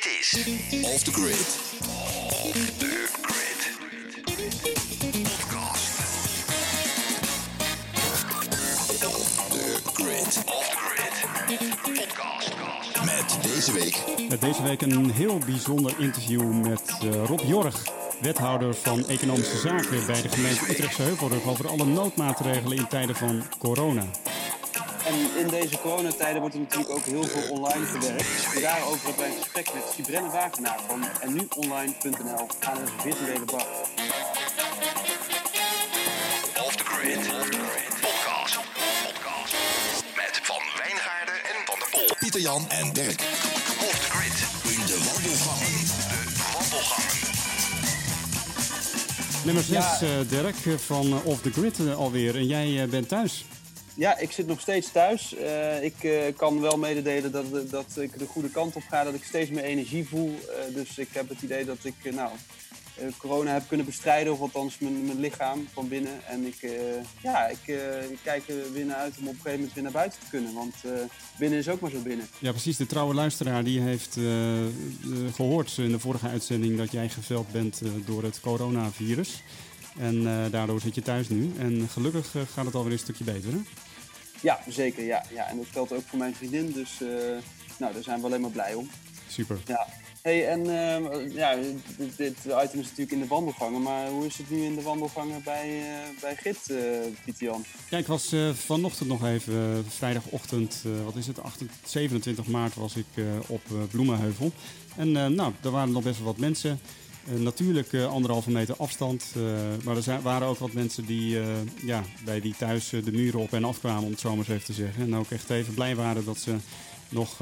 Dit is Off the Grid. Off the Grid. Podcast. Off the Grid. Off the Grid. Podcast. Met deze week Met deze week een heel bijzonder interview met eh, Rob Jorg, wethouder van Economische Zaken bij de gemeente Utrechtse Heuvelrug over alle noodmaatregelen in tijden van corona. En in deze coronatijden wordt er natuurlijk ook heel veel online gewerkt. En daarover hebben wij een gesprek met Sibrenne Wagenaar van ennuonline.nl aan een virtuele bar. Off the Grid. Podcast. Podcast. Met Van Wijngaarden en Van der Pol. Pieter Jan en Dirk. Off the Grid. In de wandelgangen. De wandelgangen. Nummer 6, Ja. Dirk, van eh, Off the Grid eh, alweer. En jij eh, bent thuis. Ja, ik zit nog steeds thuis. Eh, ik eh, kan wel mededelen dat, dat ik de goede kant op ga, dat ik steeds meer energie voel. Eh, dus ik heb het idee dat ik nou, corona heb kunnen bestrijden, of althans mijn, mijn lichaam van binnen. En ik, ja, ik, kijk er weer naar uit om op een gegeven moment weer naar buiten te kunnen. Want binnen is ook maar zo binnen. Ja, precies. De trouwe luisteraar die heeft eh, eh, gehoord in de vorige uitzending dat jij geveld bent door het coronavirus. En daardoor zit je thuis nu. En gelukkig gaat het alweer een stukje beter. Hè? Ja, zeker. Ja, ja. En dat geldt ook voor mijn vriendin. Dus eh, nou, daar zijn we alleen maar blij om. Super. Ja. Hey, en ehm, ja, dit, dit item is natuurlijk in de wandelgangen. Maar hoe is het nu in de wandelgangen bij, eh, bij Git, eh Pieter Jan? Ja, ik was vanochtend nog even, vrijdagochtend, wat is het, 28, 27 maart was ik op Bloemenheuvel. En nou, er waren nog best wel wat mensen. Eh, natuurlijk eh, anderhalve meter afstand, eh, maar er zijn, waren ook wat mensen die, ja, bij die thuis de muren op en af kwamen, om het zo maar eens even te zeggen. En ook echt even blij waren dat ze nog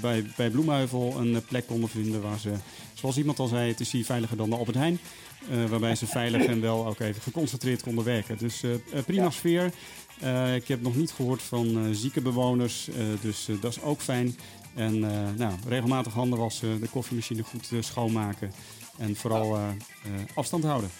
bij, bij Bloemenheuvel een plek konden vinden waar ze, zoals iemand al zei, het is hier veiliger dan de Albert Heijn. Eh, waarbij ze veilig en wel ook even geconcentreerd konden werken. Dus prima Ja. sfeer. Ik heb nog niet gehoord van zieke bewoners, dus dat is ook fijn. En nou, regelmatig handen wassen, de koffiemachine goed schoonmaken en vooral eh, eh, afstand houden.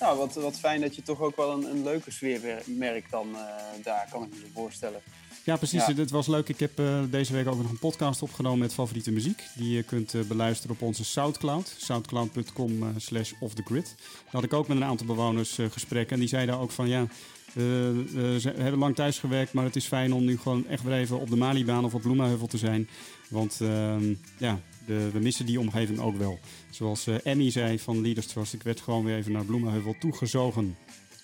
Nou, wat, wat fijn dat je toch ook wel een, een leuke sfeer merkt dan eh, daar, kan ik me voorstellen. Ja, precies. Ja. Het was leuk. Ik heb deze week ook nog een podcast opgenomen met favoriete muziek. Die je kunt beluisteren op onze Soundcloud. Soundcloud.com eh, slash off the grid. Daar had ik ook met een aantal bewoners gesprekken. En die zeiden ook van ja, we hebben lang thuis gewerkt. Maar het is fijn om nu gewoon echt weer even op de Malibaan of op Bloemenheuvel te zijn. Want ehm, ja, de, we missen die omgeving ook wel. Zoals eh, Emmy zei van Leaders Trust. Ik werd gewoon weer even naar Bloemenheuvel toegezogen.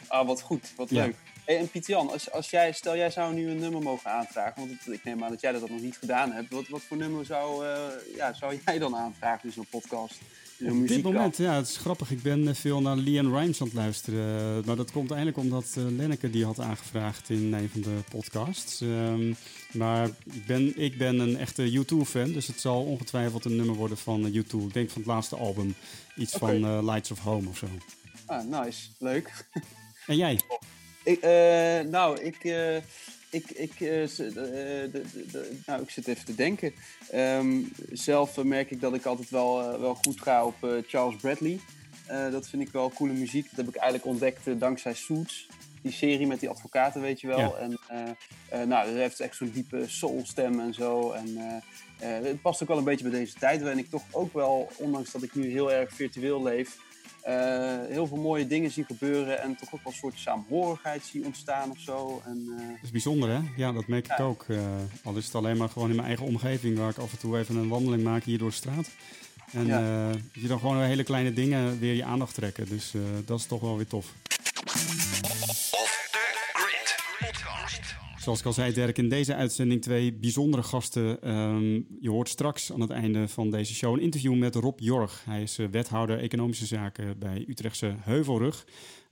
Ah, wat goed, wat Ja. leuk. Hey, en Pieter Jan, als, als jij, stel jij zou nu een nummer mogen aanvragen, want het- ik neem aan dat jij dat nog niet gedaan hebt. Wat, wat voor nummer zou, eh, ja, zou jij dan aanvragen in zo'n podcast? Op dit muziekkast? moment, ja, het is grappig. Ik ben eh, veel naar Leanne Rimes aan het luisteren. Eh, Maar dat komt eigenlijk omdat eh, Lenneke die had aangevraagd in een van de podcasts. Ehm, maar ik ben, ik ben een echte U2-fan, dus het zal ongetwijfeld een nummer worden van eh, U2. Ik denk van het laatste album. Iets van Lights of Home of zo. Ah, nice, leuk. En jij? Ik, nou, ik, ik, ik, eh, eh, de- de- de- nou, ik zit even te denken. Ehm, zelf eh, merk ik dat ik altijd wel, wel goed ga op Charles Bradley. Dat vind ik wel coole muziek. Dat heb ik eigenlijk ontdekt dankzij Suits. Die serie met die advocaten, weet je wel. Ja. En nou, hij heeft echt zo'n diepe soulstem en zo. En het past ook wel een beetje bij deze tijd. Waarin ik toch ook wel, ondanks dat ik nu heel erg virtueel leef... eh, heel veel mooie dingen zie gebeuren en toch ook wel een soort saamhorigheid zie ontstaan of zo. En, eh, Dat is bijzonder, hè? Ja, dat merk ik ook. Eh, al is het alleen maar gewoon in mijn eigen omgeving... waar ik af en toe even een wandeling maak hier door de straat. En Ja. je dan gewoon hele kleine dingen weer je aandacht trekken. Dus dat is toch wel weer tof. Zoals ik al zei, Dirk, in deze uitzending twee bijzondere gasten. Ehm, je hoort straks aan het einde van deze show een interview met Rob Jorg. Hij is eh, wethouder economische zaken bij Utrechtse Heuvelrug.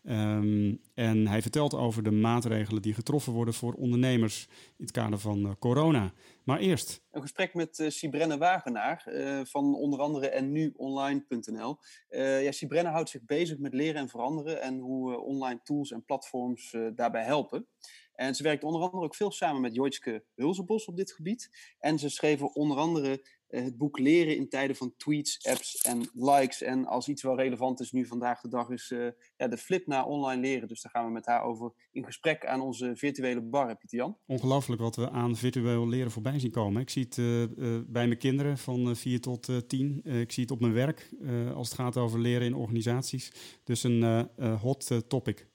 Ehm, en hij vertelt over de maatregelen die getroffen worden voor ondernemers in het kader van eh, corona. Maar eerst, een gesprek met eh Sibrenne Wagenaar eh, van onder andere en nuonline.nl. Eh ja, Sibrenne houdt zich bezig met leren en veranderen en hoe online tools en platforms daarbij helpen. En ze werkt onder andere ook veel samen met Joitske Hulzenbos op dit gebied. En ze schreven onder andere het boek Leren in tijden van tweets, apps en likes. En als iets wel relevant is nu vandaag de dag is uh, ja, de flip naar online leren. Dus daar gaan we met haar over in gesprek aan onze virtuele bar, Pieter Jan. Ongelooflijk wat we aan virtueel leren voorbij zien komen. Ik zie het uh, bij mijn kinderen van 4 tot 10. ik zie het op mijn werk als het gaat over leren in organisaties. Dus een hot topic.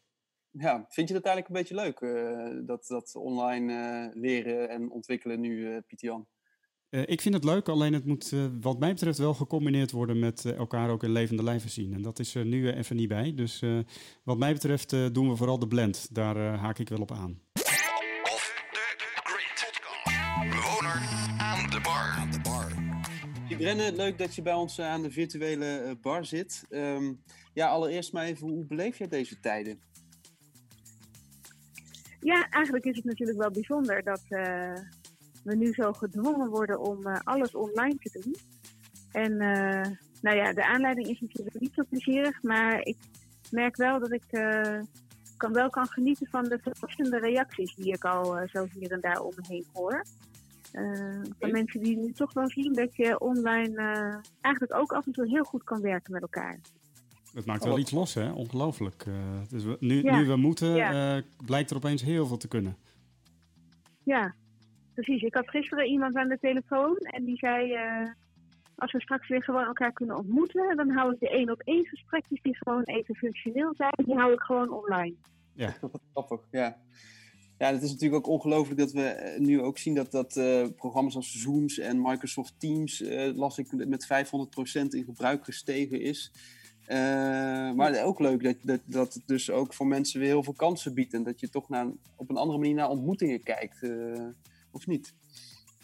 Ja, vind je dat eigenlijk een beetje leuk, dat, dat online leren en ontwikkelen nu, Pieter Jan? Uh, ik vind het leuk, alleen het moet uh, wat mij betreft wel gecombineerd worden met uh, elkaar ook in levende lijven zien. En dat is er nu even niet bij. Dus wat mij betreft doen we vooral de blend. Daar haak ik wel op aan. Off the grid. Bewoner aan de bar. Aan de bar. Brenne, leuk dat je bij ons aan de virtuele bar zit. Um, ja, allereerst maar even, hoe beleef je deze tijden? Ja, eigenlijk is het natuurlijk wel bijzonder dat we nu zo gedwongen worden om uh, alles online te doen. En uh, nou ja, de aanleiding is natuurlijk niet zo plezierig, maar ik merk wel dat ik uh, kan, wel kan genieten van de verrassende reacties die ik al zo hier en daar om me heen hoor. van mensen die nu toch wel zien dat je online eigenlijk ook af en toe heel goed kan werken met elkaar. Het maakt wel iets los, hè? Ongelooflijk. dus nu, nu we moeten, blijkt er opeens heel veel te kunnen. Ja, precies. Ik had gisteren iemand aan de telefoon en die zei... Uh, als we straks weer gewoon elkaar kunnen ontmoeten... dan hou ik de één op één gesprekjes die gewoon even functioneel zijn... die hou ik gewoon online. Ja, wat grappig, ja. Ja, het is natuurlijk ook ongelooflijk dat we eh, nu ook zien dat, dat uh, programma's als Zooms en Microsoft Teams, uh, las ik, met 500% in gebruik gestegen is. Uh, maar ook leuk dat, dat, dat het dus ook voor mensen weer heel veel kansen biedt. En dat je toch naar, op een andere manier naar ontmoetingen kijkt of niet?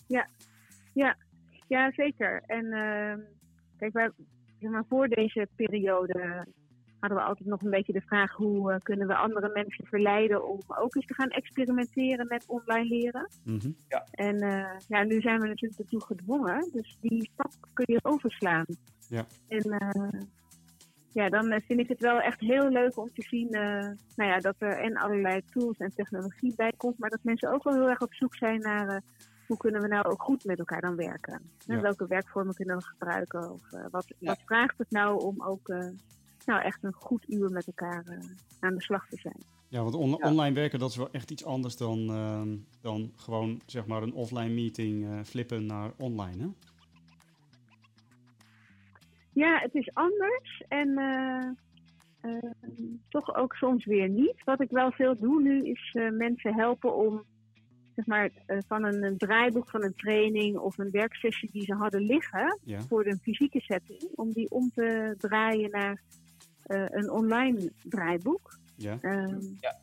Ja, ja, ja zeker. En uh, kijk, wij, zeg maar, voor deze periode hadden we altijd nog een beetje de vraag hoe uh, kunnen we andere mensen verleiden om ook eens te gaan experimenteren met online leren. Mm -hmm. ja. En uh, ja, nu zijn we natuurlijk ertoe gedwongen, dus die stap kun je overslaan. Ja. En uh, ja, dan vind ik het wel echt heel leuk om te zien uh, nou ja, dat er en allerlei tools en technologie bij komt, maar dat mensen ook wel heel erg op zoek zijn naar uh, hoe kunnen we nou ook goed met elkaar dan werken. Ja. Welke werkvormen kunnen we gebruiken? Of uh, wat, ja. wat vraagt het nou om ook nou, echt een goed uur met elkaar aan de slag te zijn? Ja, want on online werken dat is wel echt iets anders dan, dan gewoon zeg maar een offline meeting flippen naar online. Hè? Ja, het is anders en uh, uh, toch ook soms weer niet. Wat ik wel veel doe nu is uh, mensen helpen om zeg maar, van een, een, draaiboek van een training of een werksessie die ze hadden liggen ja. voor een fysieke setting, om die om te draaien naar een online draaiboek. Ja. Um, ja.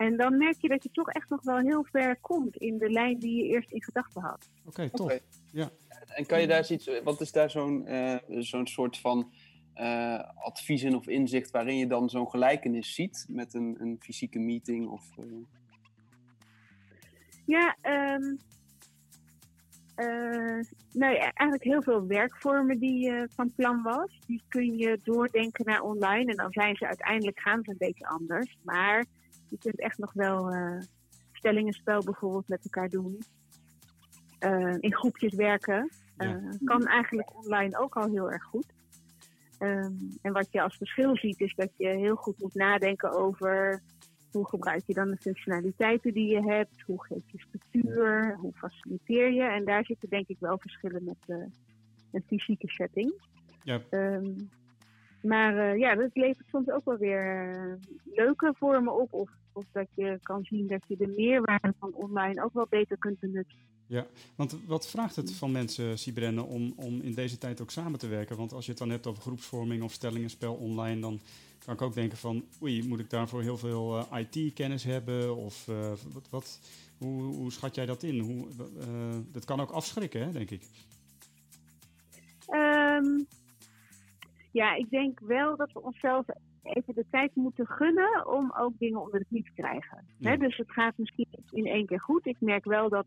En dan merk je dat je toch echt nog wel heel ver komt in de lijn die je eerst in gedachten had. Oké, okay, tof. Okay. Ja. En kan je daar iets, wat is daar zo'n uh, zo'n soort van uh, advies in of inzicht waarin je dan zo'n gelijkenis ziet met een, een fysieke meeting? Of, uh... Ja, um, nou ja, eigenlijk heel veel werkvormen die van plan was. Die kun je doordenken naar online en dan zijn ze uiteindelijk gaan ze een beetje anders. Maar je kunt echt nog wel stellingenspel bijvoorbeeld met elkaar doen. Uh, in groepjes werken. Uh, kan eigenlijk online ook al heel erg goed. Um, en wat je als verschil ziet is dat je heel goed moet nadenken over hoe gebruik je dan de functionaliteiten die je hebt, hoe geef je structuur, hoe faciliteer je. En daar zitten denk ik wel verschillen met uh, een fysieke setting. Ja. Um, maar uh, ja, dat levert soms ook wel weer leuke vormen op. Of, of dat je kan zien dat je de meerwaarde van online ook wel beter kunt benutten. Ja, want wat vraagt het van mensen, Sibrenne, om, om in deze tijd ook samen te werken? Want als je het dan hebt over groepsvorming of stellingenspel online, dan kan ik ook denken van, oei, moet ik daarvoor heel veel uh, IT-kennis hebben? Of uh, wat, wat, hoe, hoe schat jij dat in? Hoe, uh, dat kan ook afschrikken, hè, denk ik. Um, ja, ik denk wel dat we onszelf even de tijd moeten gunnen om ook dingen onder de knie te krijgen. Ja. Dus het gaat misschien in één keer goed. Ik merk wel dat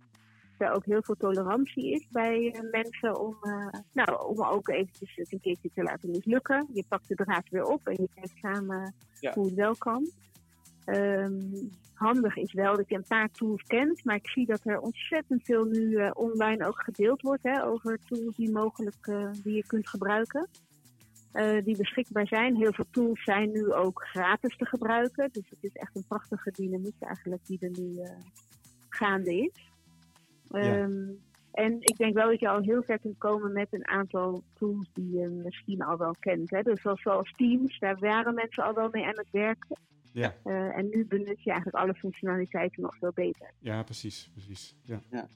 er ook heel veel tolerantie is bij uh, mensen om, uh, nou, om ook eventjes het een keertje te laten mislukken. Je pakt de draad weer op en je kijkt samen ja. hoe het wel kan. Um, handig is wel dat je een paar tools kent, maar ik zie dat er ontzettend veel nu online ook gedeeld wordt hè, over tools die mogelijk die je kunt gebruiken. Die beschikbaar zijn. Heel veel tools zijn nu ook gratis te gebruiken. Dus het is echt een prachtige dynamiek eigenlijk die er nu gaande is. Ehm, en ik denk wel dat je al heel ver kunt komen met een aantal tools die je misschien al wel kent. Hè? Dus zoals, Teams, daar waren mensen al wel mee aan het werken. Ja. Uh, en nu benut je eigenlijk alle functionaliteiten nog veel beter. Ja, precies. precies. Ja. ja.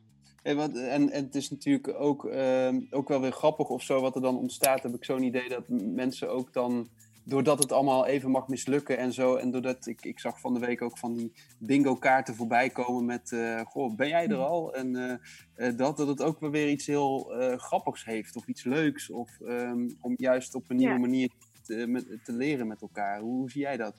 En, en, en het is natuurlijk ook, uh, ook wel weer grappig of zo wat er dan ontstaat. Heb ik zo'n idee dat mensen ook dan doordat het allemaal even mag mislukken en zo. En doordat ik, ik zag van de week ook van die bingo kaarten voorbij komen met... Uh, goh, ben jij er al? En uh, dat, dat het ook wel weer iets heel grappigs heeft of iets leuks. Of um, om juist op een nieuwe manier te, met, te leren met elkaar. Hoe, hoe, zie jij dat?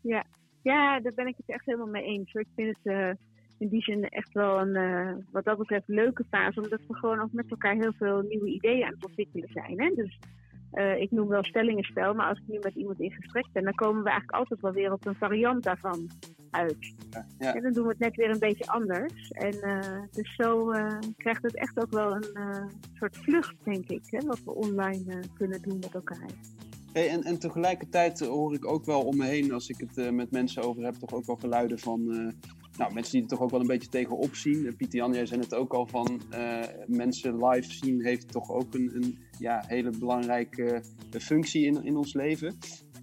Ja. ja, daar ben ik het echt helemaal mee eens. Ik vind het in die zin echt wel een, wat dat betreft, leuke fase. Omdat we gewoon ook met elkaar heel veel nieuwe ideeën aan het ontwikkelen zijn. Hè? Dus uh, ik noem wel stellingenspel, maar als ik nu met iemand in gesprek ben, dan komen we eigenlijk altijd wel weer op een variant daarvan uit. Ja, ja. En dan doen we het net weer een beetje anders. En uh, dus zo uh, krijgt het echt ook wel een soort vlucht, denk ik, hè, wat we online kunnen doen met elkaar. Hey, en, en tegelijkertijd hoor ik ook wel om me heen, als ik het met mensen over heb, toch ook wel geluiden van nou, mensen die er toch ook wel een beetje tegenop zien. Pieter Jan, jij zei het ook al van uh, mensen live zien heeft toch ook een, een ja, hele belangrijke uh, functie in, in ons leven.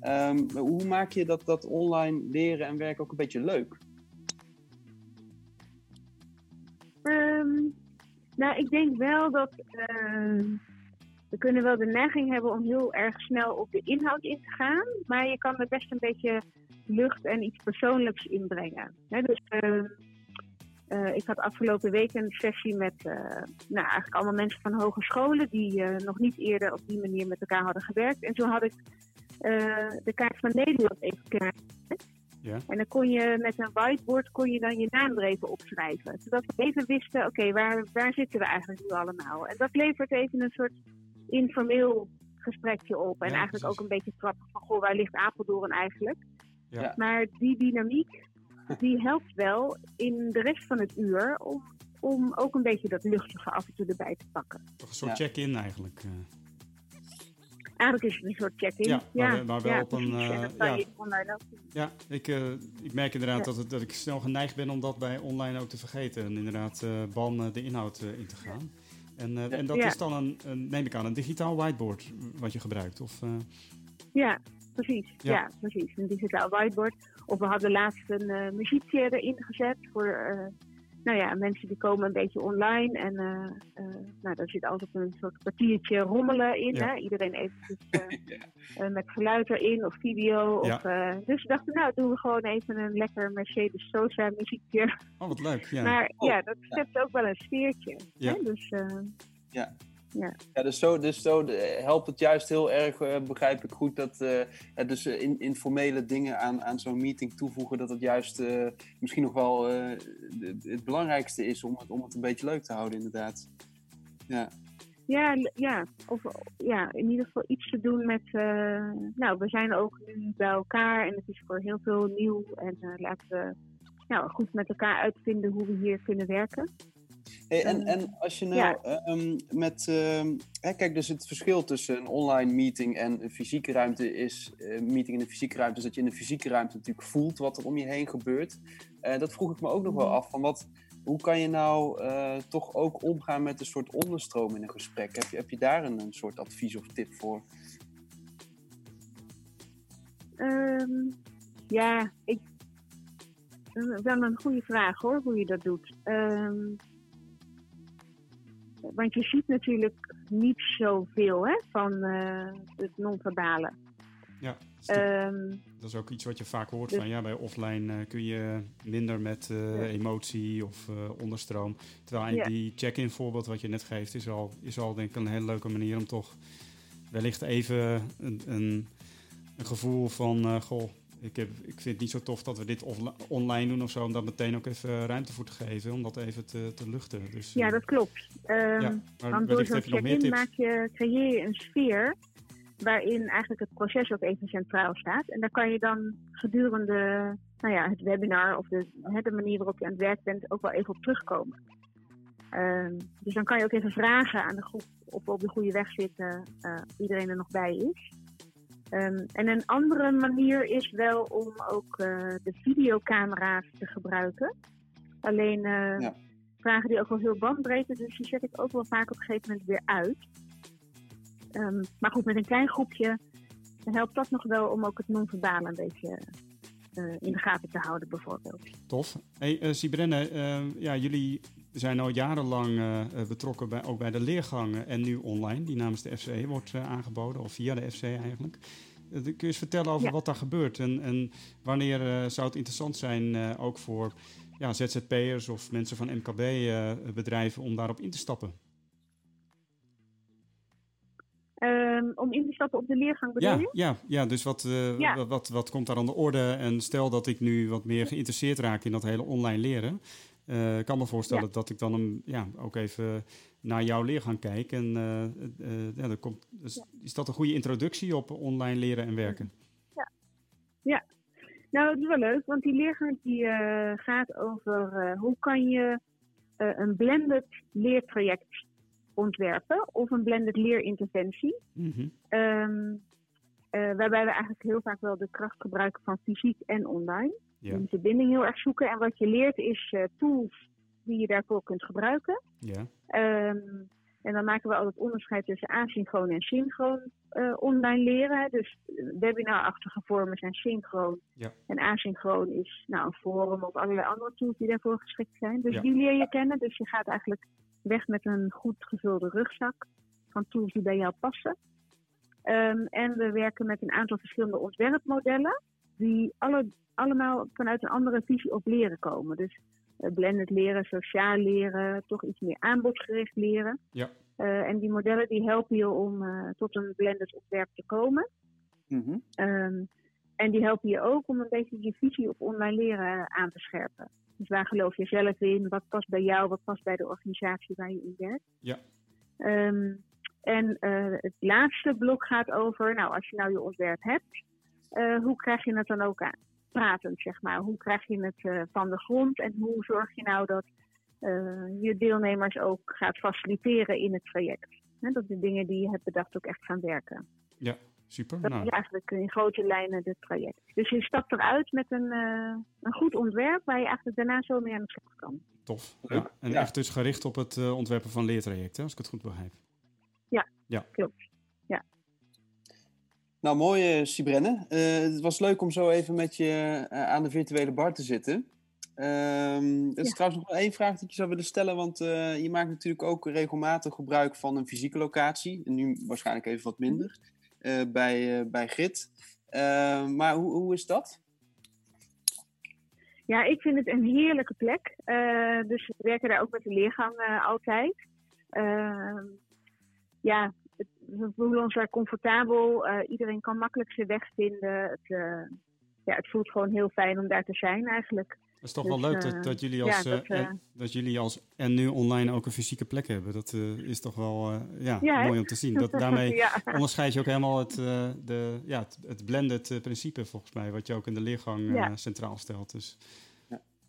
Um, hoe maak je dat, dat online leren en werken ook een beetje leuk? Um, nou, ik denk wel dat uh, we kunnen wel de neiging hebben om heel erg snel op de inhoud in te gaan. Maar je kan er best een beetje lucht en iets persoonlijks inbrengen. dus uh, uh, ik had afgelopen week een sessie met uh, nou, eigenlijk allemaal mensen van hogescholen die nog niet eerder op die manier met elkaar hadden gewerkt. En toen had ik de kaart van Nederland even klaar. Ja. En dan kon je met een whiteboard kon je dan je naam er even opschrijven. Zodat we even wisten, oké, waar, waar zitten we eigenlijk nu allemaal? En dat levert even een soort informeel gesprekje op. En eigenlijk ook een beetje trappig van, goh, waar ligt Apeldoorn eigenlijk? Ja. Maar die dynamiek, die helpt wel in de rest van het uur om, om ook een beetje dat luchtige af en toe erbij te pakken. Toch een soort check-in eigenlijk. Eh. Eigenlijk is het een soort check-in. Ja, maar, maar wel op een. Uh, ja, ja ik, uh, ik merk inderdaad dat, het, dat ik snel geneigd ben om dat bij online ook te vergeten. En inderdaad, uh, ban de inhoud in te gaan. En, en dat is dan een, een, neem ik aan, een digitaal whiteboard wat je gebruikt. Of, ja, precies. Ja. precies. Een digitaal whiteboard. Of we hadden laatst een uh, muziekje erin gezet voor uh, nou ja, mensen die komen een beetje online. En uh, nou, daar zit altijd een soort kwartiertje rommelen in. Hè? Iedereen eventjes met geluid erin of video. Of, dus we dachten, nou doen we gewoon even een lekker Mercedes Sosa muziekje. Oh, wat leuk. Ja. Maar ja, oh, dat schept ook wel een sfeertje. Hè? Dus, ja. Ja. ja, dus zo, dus zo helpt het juist heel erg, uh, begrijp ik goed, dat uh, dus in, informele dingen aan, aan zo'n meeting toevoegen, dat het juist uh, misschien nog wel het belangrijkste is om het, om het een beetje leuk te houden, inderdaad. Ja. Ja, ja, of ja, in ieder geval iets te doen met. nou, we zijn ook nu bij elkaar en het is voor heel veel nieuw. En laten we nou, goed met elkaar uitvinden hoe we hier kunnen werken. Hey, en, en als je nou ehm, met. Uh, hè, kijk, dus het verschil tussen een online meeting en een fysieke ruimte is. Uh, meeting in de fysieke ruimte is dat je in de fysieke ruimte natuurlijk voelt wat er om je heen gebeurt. Uh, dat vroeg ik me ook nog wel af. Van wat, hoe kan je nou eh, toch ook omgaan met een soort onderstroom in een gesprek? Heb je, heb je daar een, een soort advies of tip voor? Um, ja, ik. Wel een goede vraag hoor, hoe je dat doet. Um, want je ziet natuurlijk niet zoveel hè, van uh, het non-verbale. Ja, dat is, ehm, dat is, ook iets wat je vaak hoort van dus- ja, bij offline uh, kun je minder met uh, emotie of onderstroom. Terwijl ja. die check-in voorbeeld wat je net geeft is al, is al denk ik een hele leuke manier om toch wellicht even een, een, een gevoel van goh, ik, heb, ik vind het niet zo tof dat we dit online doen of zo, om dat meteen ook even ruimte voor te geven, om dat even te, te luchten. Dus, ja, eh, dat klopt. Um, ja, want door zo'n check-in maak je, creëer je een sfeer waarin eigenlijk het proces ook even centraal staat. En daar kan je dan gedurende nou ja, het webinar of de, de manier waarop je aan het werk bent ook wel even op terugkomen. Ehm, dus dan kan je ook even vragen aan de groep of we op de goede weg zitten, uh, iedereen er nog bij is. Ehm, en een andere manier is wel om ook uh, de videocamera's te gebruiken. Alleen uh, ja. vragen die ook wel heel bandbreedte, dus die zet ik ook wel vaak op een gegeven moment weer uit. Um, maar goed, met een klein groepje helpt dat nog wel om ook het non-verbale een beetje uh, in de gaten te houden, bijvoorbeeld. Tof. Hey, uh, Sibrenne, uh, ja, jullie zijn al jarenlang betrokken bij, ook bij de leergangen en nu online, die namens de FCE wordt aangeboden, of via de FCE eigenlijk. kun je eens vertellen over ja. wat daar gebeurt en, en wanneer zou het interessant zijn, ook voor ja, ZZP'ers of mensen van MKB-bedrijven, om daarop in te stappen? Um, om in te stappen op de leergang bedoel ja, je? Ja, ja dus wat, uh, ja. wat, wat, komt daar aan de orde? En stel dat ik nu wat meer geïnteresseerd raak in dat hele online leren. Uh, ik kan me voorstellen ja. dat ik dan een, ja, ook even naar jouw leergang kijk. En uh, ja, dan komt, dus is dat een goede introductie op online leren en werken? Ja, ja. nou het is wel leuk, want die leergang die gaat over hoe kan je een blended leertraject ontwerpen of een blended leerinterventie. Mm -hmm. um, uh, waarbij we eigenlijk heel vaak wel de kracht gebruiken van fysiek en online. Ja. Die verbinding heel erg zoeken. En wat je leert is uh, tools die je daarvoor kunt gebruiken. Ja. Um, en dan maken we altijd onderscheid tussen asynchroon en synchroon uh, online leren. Dus webinarachtige vormen zijn synchroon. Ja. En asynchroon is nou, een forum of allerlei andere tools die daarvoor geschikt zijn. Dus ja. die leer je kennen. Dus je gaat eigenlijk weg met een goed gevulde rugzak van tools die bij jou passen. Um, en we werken met een aantal verschillende ontwerpmodellen, die alle, allemaal vanuit een andere visie op leren komen. Dus uh, blended leren, sociaal leren, toch iets meer aanbodgericht leren. Ja. Uh, en die modellen die helpen je om uh, tot een blended ontwerp te komen. Mm -hmm. um, en die helpen je ook om een beetje je visie op online leren aan te scherpen. Dus waar geloof je zelf in? Wat past bij jou? Wat past bij de organisatie waar je in werkt? Ja. Um, en uh, het laatste blok gaat over, nou, als je nou je ontwerp hebt, uh, hoe krijg je het dan ook aan? Pratend, zeg maar. Hoe krijg je het uh, van de grond en hoe zorg je nou dat je deelnemers ook gaat faciliteren in het traject? He, dat de dingen die je hebt bedacht ook echt gaan werken. Ja, super. Dat nou. is eigenlijk in grote lijnen het traject. Dus je stapt eruit met een, uh, een goed ontwerp waar je eigenlijk daarna zo mee aan de slag kan. Tof. Ja. En ja. echt dus gericht op het uh, ontwerpen van leertrajecten, als ik het goed begrijp. Ja, ja. klopt. Ja. Nou, mooi, uh, Sibrenne. het was leuk om zo even met je aan de virtuele bar te zitten. Um, er is ja. trouwens nog één vraag die ik je zou willen stellen, want uh, je maakt natuurlijk ook regelmatig gebruik van een fysieke locatie. En nu waarschijnlijk even wat minder, uh, bij, uh, bij Grit. maar hoe, hoe is dat? Ja, ik vind het een heerlijke plek. dus we werken daar ook met de leergang altijd. Ehm, ja, we voelen ons daar comfortabel. iedereen kan makkelijk zijn weg vinden. Het, ja, het voelt gewoon heel fijn om daar te zijn eigenlijk. Het is toch dus, wel leuk dat, dat, jullie als, ja, dat, en, dat, jullie als en nu online ook een fysieke plek hebben. Dat is toch wel ja, ja, mooi om te zien. Dat, daarmee onderscheid je ook helemaal het, de, ja, het, het blended principe volgens mij, wat je ook in de leergang centraal stelt. Dus.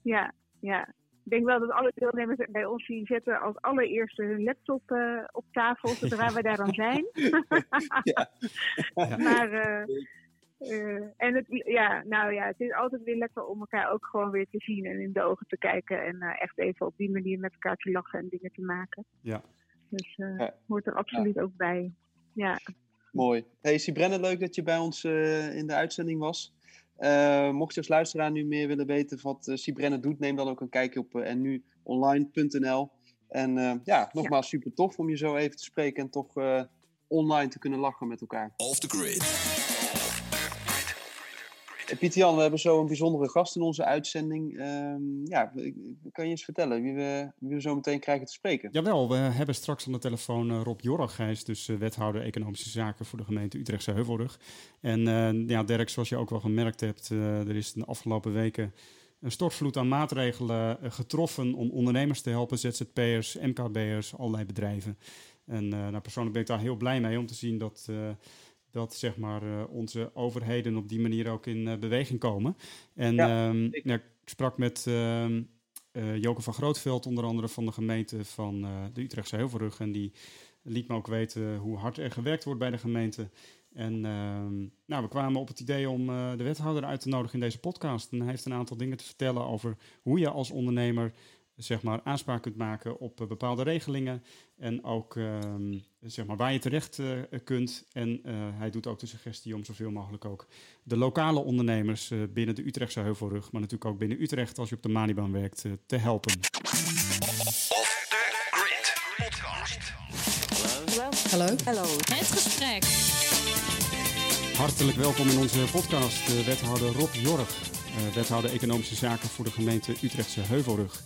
Ja, ja. Ik denk wel dat alle deelnemers bij ons die zetten als allereerste hun laptop op tafel, zodra we daar dan zijn. maar uh, en het, ja, nou ja, het is altijd weer lekker om elkaar ook gewoon weer te zien en in de ogen te kijken. En uh, echt even op die manier met elkaar te lachen en dingen te maken. Ja. Dus uh, ja. hoort er absoluut ja. ook bij. Ja. Mooi. Hey Sibrenne, leuk dat je bij ons in de uitzending was. Mocht je als luisteraar nu meer willen weten wat Sibrenne doet, neem dan ook een kijkje op nuonline.nl. En ja, nogmaals super tof om je zo even te spreken en toch online te kunnen lachen met elkaar. Off the grid. Pieter Jan, we hebben zo een bijzondere gast in onze uitzending. Um, ja, kan je eens vertellen wie we, we zo meteen krijgen te spreken? Jawel, we hebben straks aan de telefoon uh, Rob Jorrach. Hij is dus uh, wethouder economische zaken voor de gemeente Utrechtse Heuvelrug. En uh, ja, Dirk, zoals je ook wel gemerkt hebt, er is de afgelopen weken een stortvloed aan maatregelen getroffen om ondernemers te helpen, ZZP'ers, MKB'ers, allerlei bedrijven. En nou, persoonlijk ben ik daar heel blij mee om te zien dat dat zeg maar, onze overheden op die manier ook in beweging komen. En Ja, ehm, ja, ik sprak met ehm eh, Joke van Grootveld, onder andere van de gemeente van eh, de Utrechtse Heuvelrug. En die liet me ook weten hoe hard er gewerkt wordt bij de gemeente. En ehm, nou, we kwamen op het idee om eh, de wethouder uit te nodigen in deze podcast. En hij heeft een aantal dingen te vertellen over hoe je als ondernemer zeg maar, aanspraak kunt maken op eh, bepaalde regelingen. En ook zeg maar, waar je terecht eh, kunt. En eh, hij doet ook de suggestie om zoveel mogelijk ook de lokale ondernemers eh, binnen de Utrechtse Heuvelrug, maar natuurlijk ook binnen Utrecht als je op de Manibaan werkt, te helpen. Off the grid podcast. Hallo. Hallo. Het gesprek. Hartelijk welkom in onze podcast, wethouder Rob Jorg, eh, wethouder Economische Zaken voor de gemeente Utrechtse Heuvelrug.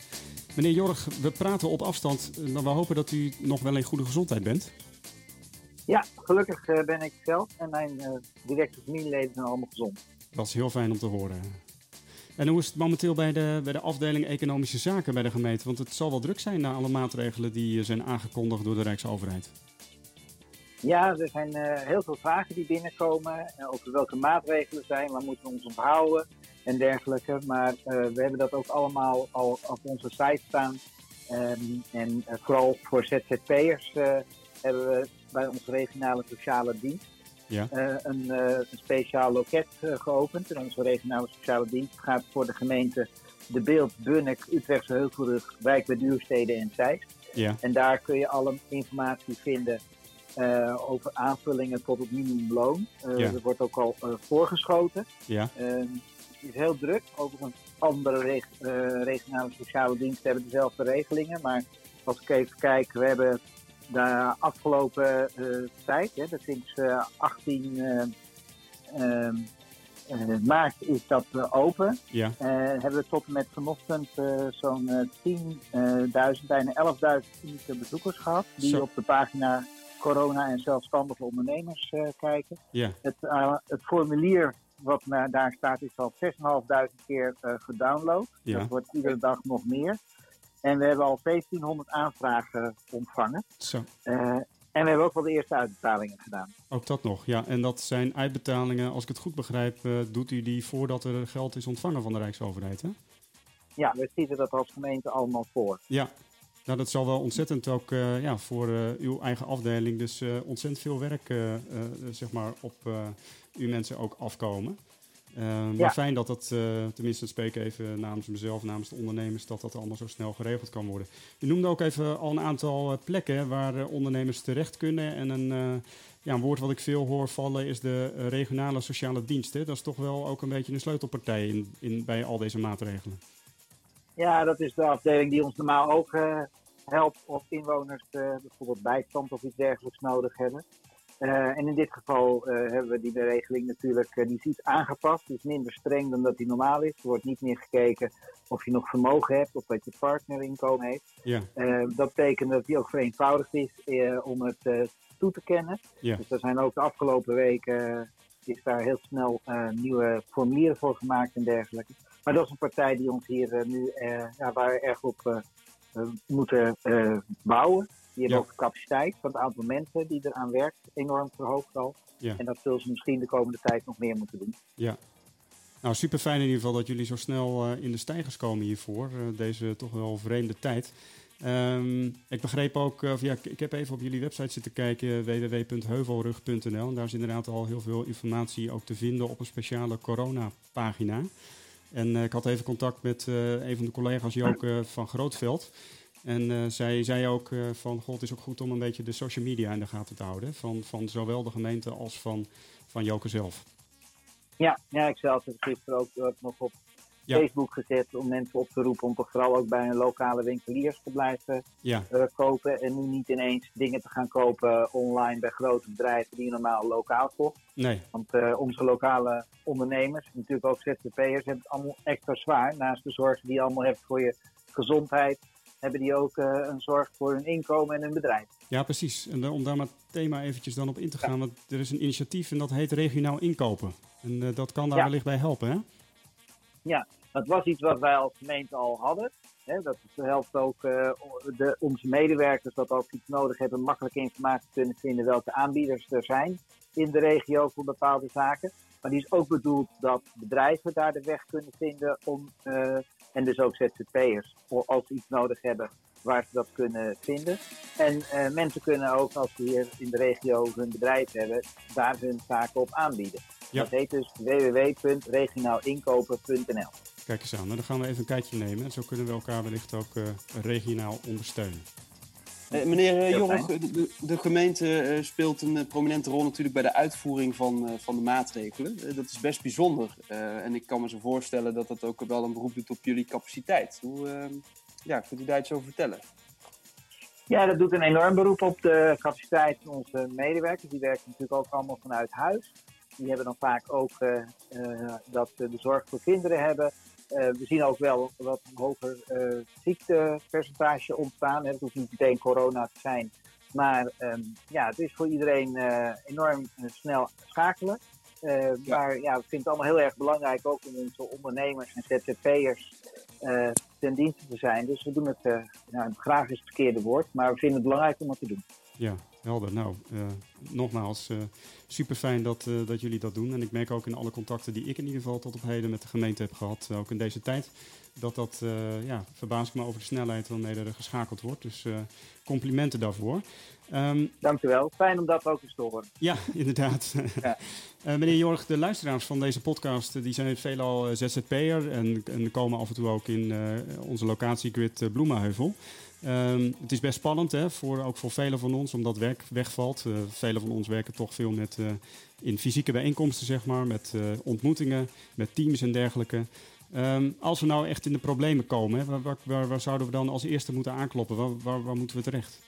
Meneer Jorg, we praten op afstand, eh, maar we hopen dat u nog wel in goede gezondheid bent. Ja, gelukkig eh, ben ik zelf en mijn eh, directe familieleden zijn allemaal gezond. Dat is heel fijn om te horen. En hoe is het momenteel bij de, bij de afdeling Economische Zaken bij de gemeente? Want het zal wel druk zijn na alle maatregelen die zijn aangekondigd door de Rijksoverheid. Ja, er zijn heel veel vragen die binnenkomen over welke maatregelen zijn, waar moeten we ons onthouden en dergelijke. Maar eh, we hebben dat ook allemaal al op onze site staan. Ehm, en eh, vooral voor ZZP'ers eh, hebben we bij onze regionale sociale dienst Ja. een, een speciaal loket geopend. En onze regionale sociale dienst gaat voor de gemeente De Beeld, Bunnik, Utrechtse Heuvelrug, Wijk bij Duurstede en Zeist. Ja, En daar kun je alle informatie vinden over aanvullingen tot het minimumloon. Ja. Er wordt ook al voorgeschoten. ja, Eh, het is heel druk. Overigens, andere reg- eh, regionale sociale diensten hebben dezelfde regelingen. Maar als ik even kijk, we hebben de afgelopen eh, tijd, hè, dat sinds eh, 18 eh, ehm, eh, maart is dat open. ja, hebben we tot en met vanochtend eh, zo'n eh, 10.000, bijna 11.000 unieke bezoekers gehad. Die Zo. op de pagina corona en zelfstandige ondernemers kijken. ja. Het, het formulier wat daar staat is al 6.500 keer eh, gedownload. Ja. Dat wordt iedere dag nog meer. En we hebben al 1700 aanvragen ontvangen. Zo. Eh, en we hebben ook wel de eerste uitbetalingen gedaan. Ook dat nog, ja. En dat zijn uitbetalingen, als ik het goed begrijp, eh, doet u die voordat er geld is ontvangen van de Rijksoverheid, hè? Ja, we zitten dat als gemeente allemaal voor. Ja. Nou, dat zal wel ontzettend ook eh, ja, voor eh, uw eigen afdeling, dus eh, ontzettend veel werk, zeg maar, op uw mensen ook afkomen. Eh, Maar Ja. fijn dat dat, tenminste, dat spreek even namens mezelf, namens de ondernemers, dat dat allemaal zo snel geregeld kan worden. U noemde ook even al een aantal plekken waar ondernemers terecht kunnen. En een, ja, een woord wat ik veel hoor vallen is de regionale sociale diensten. Dat is toch wel ook een beetje een sleutelpartij in, in, bij al deze maatregelen. Ja, dat is de afdeling die ons normaal ook eh, helpt als inwoners eh, bijvoorbeeld bijstand of iets dergelijks nodig hebben. Eh, en in dit geval hebben we die regeling natuurlijk, die is iets aangepast. Die is minder streng dan dat die normaal is. Er wordt niet meer gekeken of je nog vermogen hebt of dat je partner inkomen heeft. Ja, dat betekent dat die ook vereenvoudigd is om het toe te kennen. ja, Dus er zijn ook de afgelopen weken is daar heel snel nieuwe formulieren voor gemaakt en dergelijke. Maar dat is een partij die ons hier eh, nu eh, ja, waar we erg op eh, moeten bouwen. Die hebben Ja. ook de capaciteit van het aantal mensen die eraan werkt enorm verhoogd al. Ja. En dat zullen ze misschien de komende tijd nog meer moeten doen. ja. Nou, super fijn in ieder geval dat jullie zo snel in de stijgers komen hiervoor. deze toch wel vreemde tijd. Ehm, ik begreep ook, of ja, ik, ik heb even op jullie website zitten kijken, www.heuvelrug.nl. En daar is inderdaad al heel veel informatie ook te vinden op een speciale corona-pagina. En eh, ik had even contact met eh, een van de collega's, Joke van Grootveld. En eh, zij zei ook eh, van, god, het is ook goed om een beetje de social media in de gaten te houden. Van, van zowel de gemeente als van, van Joke zelf. Ja, ja ik zelf heb gisteren ook eh, nog op Ja. Facebook gezet om mensen op te roepen om toch vooral ook bij een lokale winkeliers te blijven Ja, eh, kopen. En nu niet ineens dingen te gaan kopen online bij grote bedrijven die je normaal lokaal kocht. nee, Want eh, onze lokale ondernemers, natuurlijk ook ZZP'ers, hebben het allemaal extra zwaar. Naast de zorg die je allemaal hebt voor je gezondheid, hebben die ook eh, een zorg voor hun inkomen en hun bedrijf. Ja, precies. En om daar maar het thema eventjes dan op in te gaan. Want er is een initiatief en dat heet regionaal inkopen. En dat kan daar wellicht bij helpen, hè? Ja, dat was iets wat wij als gemeente al hadden. Dat helpt ook eh, de, onze medewerkers dat als iets nodig hebben, makkelijk informatie kunnen vinden welke aanbieders er zijn. in de regio voor bepaalde zaken. Maar die is ook bedoeld dat bedrijven daar de weg kunnen vinden om, en dus ook ZZP'ers, als ze iets nodig hebben, waar ze dat kunnen vinden. En mensen kunnen ook, als ze hier in de regio hun bedrijf hebben, daar hun zaken op aanbieden. Dat heet dus www.regionaalinkopen.nl. Kijk eens aan, dan gaan we even een kijkje nemen. En zo kunnen we elkaar wellicht ook uh, regionaal ondersteunen. Eh, meneer uh, Jorg, de, de, gemeente speelt een prominente rol natuurlijk bij de uitvoering van, van de maatregelen. dat is best bijzonder. en ik kan me zo voorstellen dat dat ook wel een beroep doet op jullie capaciteit. Hoe, ja, kunt u daar iets over vertellen? Ja, dat doet een enorm beroep op de capaciteit van onze medewerkers. Die werken natuurlijk ook allemaal vanuit huis. Die hebben dan vaak ook uh, uh, dat de zorg voor kinderen hebben. Uh, we zien ook wel wat een hoger ziektepercentage ontstaan. Het hoeft niet meteen corona te zijn. Maar um, ja, het is voor iedereen enorm snel schakelen. Ja. Maar ja, we vinden het allemaal heel erg belangrijk ook om onze ondernemers en ZZP'ers ten dienste te zijn. Dus we doen het, nou, graag is het verkeerde woord, maar we vinden het belangrijk om dat te doen. Ja, helder. Nou, uh, nogmaals, uh, super fijn dat, uh, dat jullie dat doen. En ik merk ook in alle contacten die ik in ieder geval tot op heden met de gemeente heb gehad, ook in deze tijd, dat dat, ja, verbaast me over de snelheid waarmee er geschakeld wordt. Dus complimenten daarvoor. Um, Dankjewel. Fijn om dat ook eens te horen. Ja, inderdaad. Ja. meneer Jorg, de luisteraars van deze podcast die zijn veelal ZZP'er en, en komen af en toe ook in onze locatiegrid Bloemenheuvel. Um, het is best spannend, hè, voor, ook voor velen van ons, omdat werk wegvalt. Uh, velen van ons werken toch veel met, uh, in fysieke bijeenkomsten, zeg maar, met uh, ontmoetingen, met teams en dergelijke. Um, als we nou echt in de problemen komen, hè, waar, waar, zouden we dan als eerste moeten aankloppen? Waar, waar, moeten we terecht?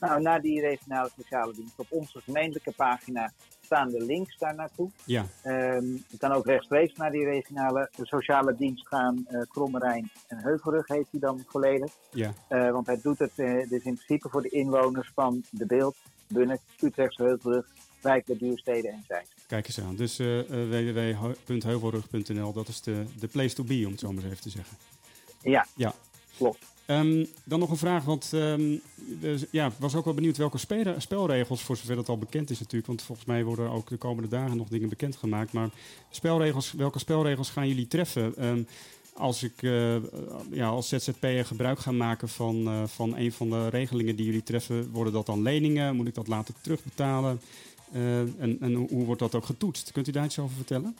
Nou, naar die regionale sociale dienst op onze gemeentelijke pagina staan de links daar naartoe. Ja. Um, je kan ook rechtstreeks naar die regionale sociale dienst gaan. Uh, Krommerijn en Heuvelrug heet die dan volledig. Ja. Uh, want hij doet het uh, dus in principe voor de inwoners van De Beeld, Bunnik, Utrechtse Heuvelrug, Wijk, de Duursteden en Zeist. Kijk eens aan. Dus www.heuvelrug.nl, dat is de, de place to be, om het zo maar even te zeggen. Ja, ja. klopt. Um, dan nog een vraag, want um, ja, was ook wel benieuwd welke spelregels, voor zover dat al bekend is natuurlijk, want volgens mij worden ook de komende dagen nog dingen bekendgemaakt. Maar spelregels, welke spelregels gaan jullie treffen? Um, als ik uh, ja, als ZZP'er gebruik ga maken van, uh, van een van de regelingen die jullie treffen, worden dat dan leningen? Moet ik dat later terugbetalen? Uh, en, en hoe wordt dat ook getoetst? Kunt u daar iets over vertellen?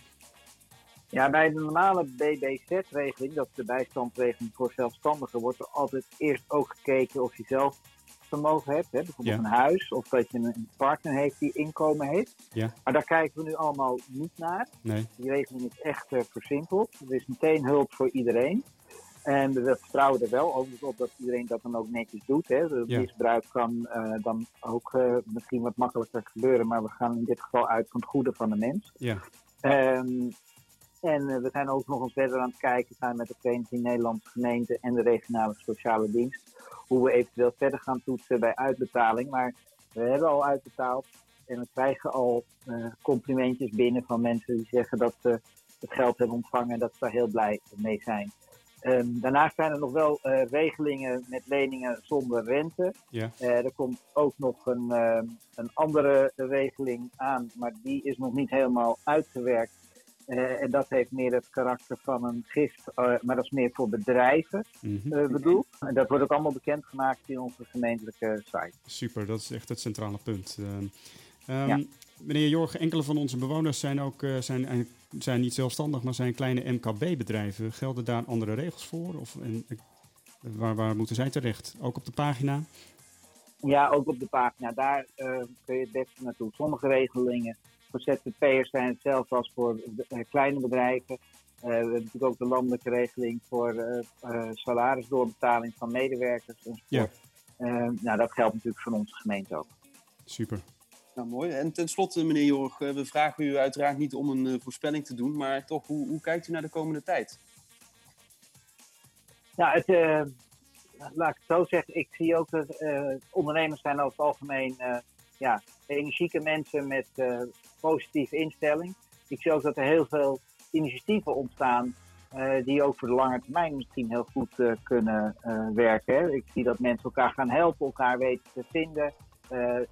Ja, bij de normale BBZ-regeling, dat is de bijstandsregeling voor zelfstandigen, wordt er altijd eerst ook gekeken of je zelf vermogen hebt. Hè? Bijvoorbeeld een huis of dat je een partner heeft die inkomen heeft. Ja. Maar daar kijken we nu allemaal niet naar. Nee. Die regeling is echt uh, versimpeld. Er is meteen hulp voor iedereen. En we vertrouwen er wel overigens op dat iedereen dat dan ook netjes doet. Hè. Misbruik kan uh, dan ook uh, misschien wat makkelijker gebeuren, maar we gaan in dit geval uit van het goede van de mens. Ja. Um, en uh, we zijn ook nog eens verder aan het kijken samen met de Vereniging Nederlandse Gemeenten en de regionale sociale dienst. Hoe we eventueel verder gaan toetsen bij uitbetaling. Maar we hebben al uitbetaald en we krijgen al uh, complimentjes binnen van mensen die zeggen dat ze het geld hebben ontvangen en dat ze daar heel blij mee zijn. Um, daarnaast zijn er nog wel uh, regelingen met leningen zonder rente. Ja. Uh, er komt ook nog een, uh, een andere regeling aan, maar die is nog niet helemaal uitgewerkt. Uh, en dat heeft meer het karakter van een gift, uh, maar dat is meer voor bedrijven mm -hmm. bedoeld. En dat wordt ook allemaal bekendgemaakt in onze gemeentelijke site. Super, dat is echt het centrale punt. Um, ja. Meneer Jorg, enkele van onze bewoners zijn ook zijn, zijn niet zelfstandig, maar zijn kleine MKB-bedrijven. Gelden daar andere regels voor? Of en, waar, waar moeten zij terecht? Ook op de pagina? Ja, ook op de pagina. Daar kun je het beste naartoe. Sommige regelingen voor ZZP'ers zijn hetzelfde als voor uh, kleine bedrijven. Uh, we hebben natuurlijk ook de landelijke regeling voor uh, salarisdoorbetaling van medewerkers. Ja. nou, dat geldt natuurlijk voor onze gemeente ook. Super. Nou, mooi. En tenslotte, meneer Jorg, we vragen u uiteraard niet om een voorspelling te doen, maar toch, hoe, hoe kijkt u naar de komende tijd? Ja, het, laat ik het zo zeggen, ik zie ook dat ondernemers zijn over het algemeen ja, energieke mensen met uh, positieve instelling. Ik zie ook dat er heel veel initiatieven ontstaan uh, die ook voor de lange termijn misschien heel goed uh, kunnen werken. Ik zie dat mensen elkaar gaan helpen, elkaar weten te vinden.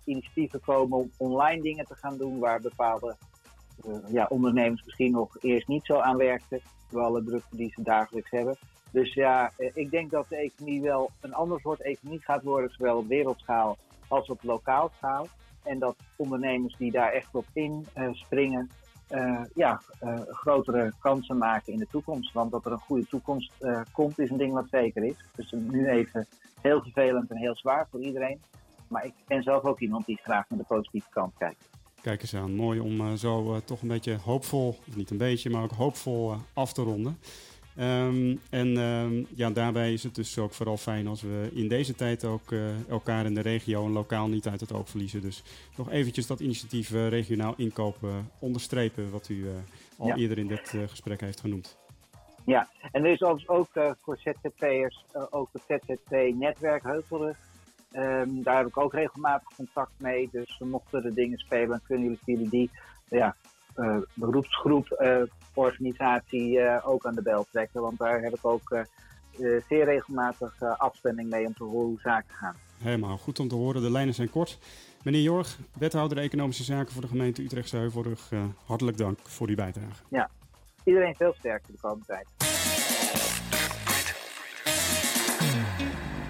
initiatieven komen om online dingen te gaan doen waar bepaalde ja, ondernemers misschien nog eerst niet zo aan werkten, door alle drukte die ze dagelijks hebben. Dus ja, ik denk dat de economie wel een ander soort economie gaat worden, zowel op wereldschaal als op lokaal schaal. En dat ondernemers die daar echt op inspringen, uh, ja, uh, grotere kansen maken in de toekomst. Want dat er een goede toekomst komt, is een ding wat zeker is. Dus nu even heel vervelend en heel zwaar voor iedereen. Maar ik ben zelf ook iemand die graag naar de positieve kant kijkt. Kijk eens aan, mooi om zo toch een beetje hoopvol, of niet een beetje, maar ook hoopvol af te ronden. Um, en um, ja, daarbij is het dus ook vooral fijn als we in deze tijd ook uh, elkaar in de regio en lokaal niet uit het oog verliezen. Dus nog eventjes dat initiatief uh, regionaal inkopen onderstrepen, wat u uh, al ja. eerder in dit gesprek heeft genoemd. Ja, en er is ook voor ZZP'ers ook het ZZP-netwerk Heuvelrug. Um, daar heb ik ook regelmatig contact mee. Dus mochten er dingen spelen, kunnen jullie die ja, beroepsgroep organisatie eh, ook aan de bel trekken. Want daar heb ik ook eh, eh, zeer regelmatig afstemming mee om te horen hoe zaken gaan. Helemaal goed om te horen. De lijnen zijn kort. Meneer Jorg, wethouder Economische Zaken voor de gemeente Utrechtse Heuvelrug, hartelijk dank voor die bijdrage. Ja, iedereen veel sterker de komende tijd.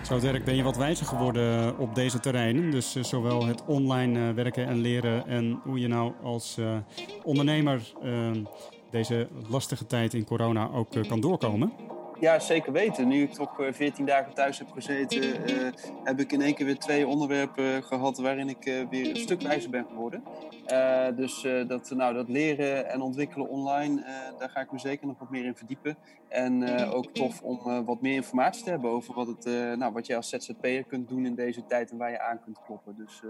Zo Dirk, ben je wat wijzer geworden op deze terreinen. Dus zowel het online werken en leren en hoe je nou als ondernemer deze lastige tijd in corona ook eh, kan doorkomen? Ja, zeker weten. Nu ik toch 14 eh, dagen thuis heb gezeten, uh, heb ik in één keer weer twee onderwerpen gehad waarin ik weer een stuk wijzer ben geworden. Dus dat, nou, dat leren en ontwikkelen online, daar ga ik me zeker nog wat meer in verdiepen. En ook tof om wat meer informatie te hebben over wat, het, nou, wat jij als ZZP'er kunt doen in deze tijd en waar je aan kunt kloppen. Dus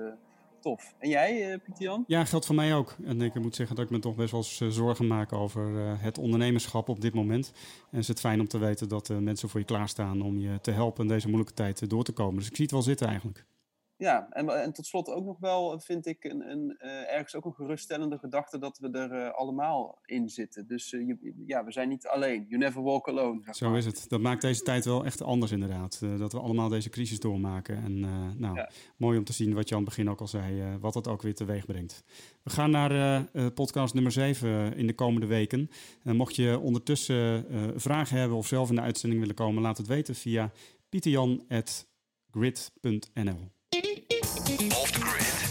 En jij, uh, Pieter Jan? Ja, geldt voor mij ook. En ik moet zeggen dat ik me toch best wel eh, zorgen maak over eh, het ondernemerschap op dit moment. En is het fijn om te weten dat mensen voor je klaarstaan om je te helpen deze moeilijke tijd door te komen. Dus ik zie het wel zitten eigenlijk. Ja, en, en tot slot ook nog wel, vind ik, een, een uh, ergens ook een geruststellende gedachte dat we er uh, allemaal in zitten. Dus uh, je, ja, we zijn niet alleen. You never walk alone. Zo is het. Dat maakt deze tijd wel echt anders inderdaad. dat we allemaal deze crisis doormaken. En nou, ja. mooi om te zien wat je aan het begin ook al zei, wat dat ook weer teweeg brengt. We gaan naar podcast nummer 7 in de komende weken. mocht je ondertussen vragen hebben of zelf in de uitzending willen komen, laat het weten via pieterjan.grid.nl. Off the grid.